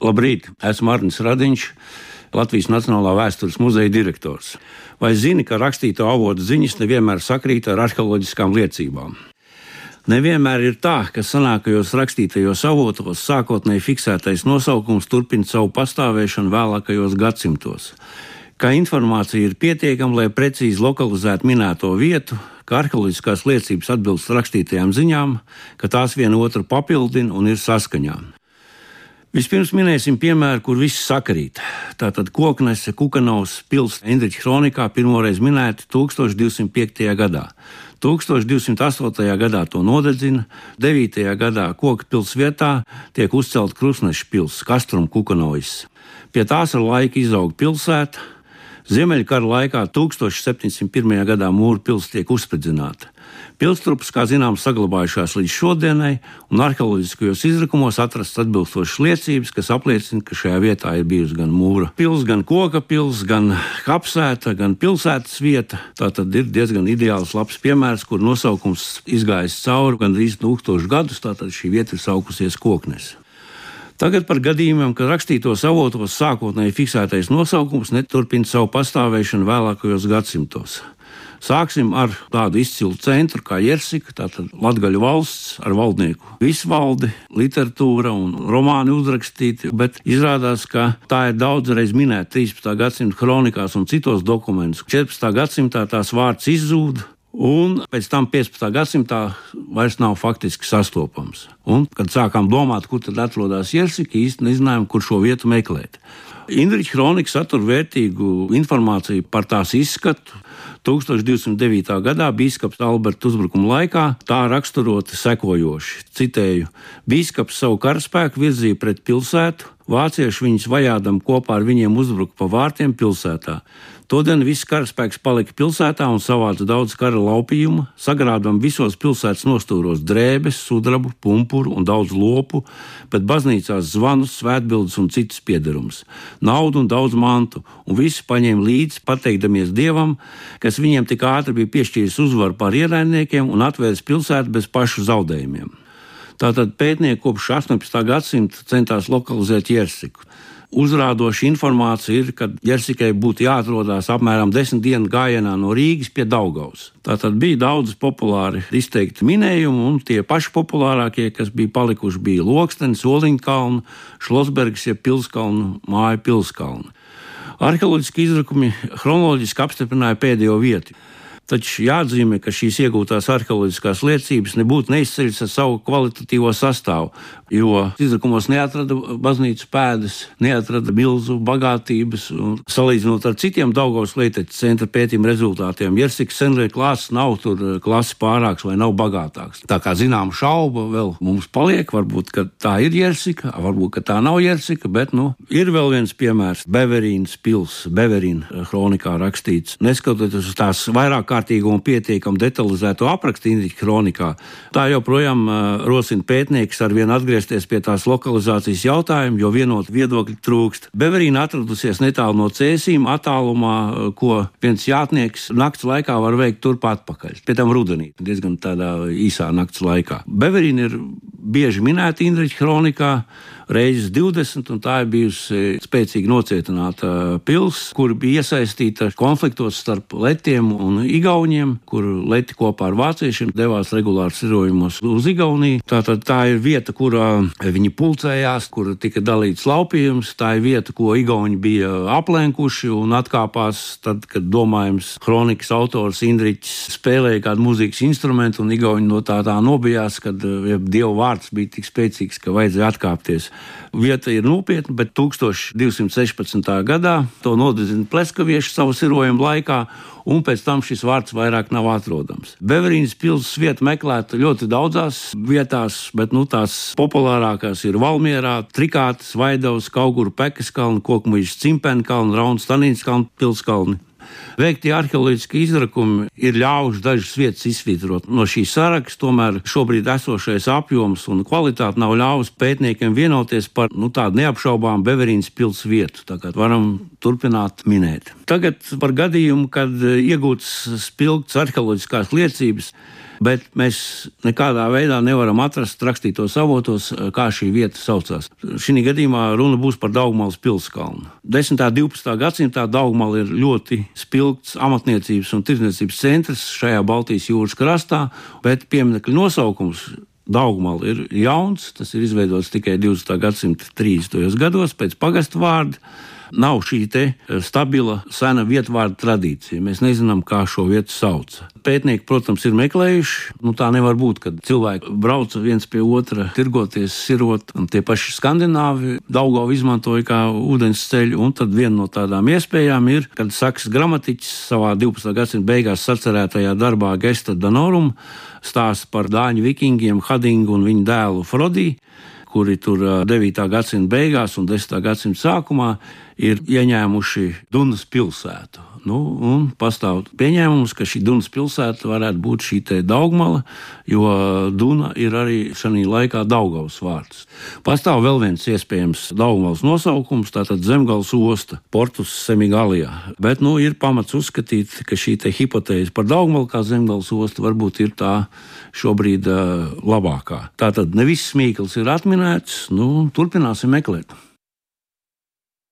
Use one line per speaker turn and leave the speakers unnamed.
Labrīt, esmu Arnēs Radiņš, Latvijas Nacionālā vēstures muzeja direktors. Vai zini, ka rakstīto avotu ziņas nevienmēr sakrīt ar arheoloģiskām liecībām? Nevienmēr ir tā, ka senākajos rakstītajos avotos sākotnēji fiksētais nosaukums turpina savu pastāvēšanu vēlākajos gadsimtos. Kā informācija ir pietiekama, lai precīzi lokalizētu minēto vietu, ka arheoloģiskās liecības atbilst rakstītajām ziņām, ka tās viena otru papildina un ir saskaņā. Vispirms minēsim piemēru, kur viss sakrīt. Tātad Koknese Kukanovs pils Endriča kronikā pirmoreiz minēta 1205. gadā. 1208. gadā to nodedzina, 9. gadā koka pils vietā tiek uzcelta krusneša pils, Kastrum Kukanovs. Pie tās ar laiku izaug pilsēta. Ziemeļkara laikā 1701. gadā mūra pils tiek uzspridzināta. Pilstrupas, kā zināms, saglabājušās līdz šodienai, un arheoloģiskajos izrakumos atrastas atbilstošas liecības, kas apliecina, ka šajā vietā ir bijusi gan mūra pils, gan koka pils, gan kapsēta, gan pilsētas vieta. Tā tad ir diezgan ideāls, labs piemērs, kur nosaukums izgājis cauri gandrīz tūkstošu gadus. Tātad šī vieta ir saukusies koknes. Tagad par gadījumiem, kad rakstītos avotos sākotnēji fiksētais nosaukums neturpina savu pastāvēšanu vēlākajos gadsimtos. Sāksim ar tādu izcilu centru kā Jersika, tātad Latvijas valsts ar valdnieku visvaldi, literatūra un romāni uzrakstīti, bet izrādās, ka tā ir daudzreiz minēta 13. gadsimta kronikās un citos dokumentos. 14. gadsimtā tās vārds izzūda. Un pēc tam 15. gadsimtā vairs nav faktiski sastopams. Un, kad sākām domāt, kur tad atrodas Jersika, īsti nezinājām, kur šo vietu meklēt. Indriča kronika satur vērtīgu informāciju par tās izskatu, 1209. gadā biskups Alberta uzbrukuma laikā tā raksturoti sekojoši. Citēju: Biskups savu karaspēku virzīja pret pilsētu, vācieši viņus vajādam kopā ar viņiem uzbruka pa vārtiem pilsētā. Todien viss karaspēks palika pilsētā un savāca daudz kara laupījumu, sagrādām visos pilsētas nostūros drēbes, sudrabu, pumpuru un daudz lopu, bet baznīcās zvanus, svētbildes un citas piederumus, naudu un daudz mantu, un visi paņēma līdzi, pateikdamies Dievam, kas viņiem tik ātri bija piešķīris uzvaru pār ienaidniekiem un atvērs pilsētu bez pašu zaudējumiem. Tātad pētnieki kopš 18. gadsimta centās lokalizēt Jersiku. Uzrādoša informācija ir, ka Jersikai būtu jāatrodas apmēram desmit dienu gājienā no Rīgas pie Daugaus. Tātad bija daudz populāri izteikti minējumi, un tie paši populārākie, kas bija palikuši, bija Lokstenis, Oliņkalna, Šlosbergs, jeb Pilskalna, Māja Pilskalna. Arheoloģiski izrakumi chronoloģiski apstiprināja pēdējo vietu. Taču jāatzīmē, ka šīs iegūtās arheoloģiskās liecības nebūtu neizceļas ar savu kvalitatīvo sastāvu, jo izrakumos neatrada baznīcas pēdas, neatrada milzu bagātības. Salīdzinot ar citiem Daugavas Leiteča centra pētījuma rezultātiem, Jersikas senlieku klāsts nav tur eh, klasi pārāks vai nav bagātāks. Tā kā zinām šauba vēl mums paliek, varbūt, ka tā ir Jersika, varbūt, ka tā nav Jersika, bet, nu, ir vēl viens piemērs - Beverīnas pils, Beverīna kronikā rakstīts. Neskatoties uz tās vairāk kā kārtīgu un pietiekami detalizētu aprakstu Indijas kronikā. Tā joprojām uh, rosina pētniekus ar vien atgriezties pie tās lokalizācijas jautājuma, jo vienot viedokļu trūkst. Beverīna atradusies netālu no cēsīm, attālumā, uh, ko viens jātnieks nakts laikā var veikt turp atpakaļ. Pie tam rudenī, diezgan tādā īsā nakts laikā. Beverīna ir bieži minēta Indijas kronikā reizes 20, un tā ir bijusi spēcīgi nocietināta pilsēta, kur bija iesaistīta konfliktos starp Letiem un Igauniem, kur Leti kopā ar vāciešiem devās regulāri sirojumos uz Igauniju. Tātad tā ir vieta, kurā viņi pulcējās, kur tika dalīts laupījums. Tā ir vieta, ko Igauni bija aplenkuši un atkāpās tad, kad domājams kronikas autors Indričs spēlēja kādu mūzikas instrumentu, un Igauni no tā tā nobijās, kad ja Dieva vārds bija tik spēcīgs, ka vajadzēja atkāpties. Vieta ir nopietna, bet 1216. gadā to nodezina pleskavieši savu sirojumu laikā, un pēc tam šis vārds vairs nav atrodams. Beverīnas pilsētas vieta meklēta ļoti daudzās vietās, bet nu, tās populārākās ir Valmierā, Trikātas, Vaidavas, Kauguru, Pekaskalna, Kokmuģis, Cimpenkalna, Rauns, Tanīnskalna, Pilskalni. Veiktie arheoloģiski izrakumi ir ļāvuši dažas vietas izsvītrot no šīs saraksta, tomēr šobrīd esošais apjoms un kvalitāte nav ļāvusi pētniekiem vienoties par nu, tādu neapšaubāmu Beverīnas pilsētas vietu. Tagad varam turpināt minēt. Tagad par gadījumu, kad iegūtas spilgtas arheoloģiskās liecības bet mēs nekādā veidā nevaram atrast rakstītos avotos, kā šī vieta saucās. Šī gadījumā runa būs par Daugmalas pilskalnu. 10. un 12. gadsimtā Daugmala ir ļoti spilgts amatniecības un tirdzniecības centrs šajā Baltijas jūras krastā, bet pieminiekļa nosaukums Daugmala ir jauns, tas ir izveidots tikai 20. gadsimta 30. gados pēc pagastu vārda. Nav šī eh, stabila, sena vietvārdu tradīcija. Mēs nezinām, kā šo vietu sauc. Pētnieki, protams, ir meklējuši. Nu, tā nevar būt, kad cilvēki brauca viens pie otra, tirgoties, sirot. Tie paši skandināvi Daugovu izmantoja kā ūdens ceļu. Un tad viena no tādām iespējām ir, kad Saks gramatiķis savā 12. gadsimta beigās sacerētajā darbā Gesta Danorum stāsta par dāņu vikingiem Hadingu un viņu dēlu Frodiju kuri tur 9. gadsimta beigās un 10. gadsimta sākumā ir ieņēmuši Dunas pilsētu. Nu, pastāv pieņēmums, ka šī Dunas pilsēta varētu būt šī Daugmala, jo Duna ir arī šajā laikā Daugavas vārds. Pastāv vēl viens iespējams Daugmalas nosaukums, tātad Zemgals osta, Portus Semigalijā. Bet nu, ir pamats uzskatīt, ka šī hipotēze par Daugmalu kā Zemgals ostu varbūt ir tā šobrīd uh, labākā. Tātad ne viss mīkls ir atminēts, nu, turpināsim meklēt.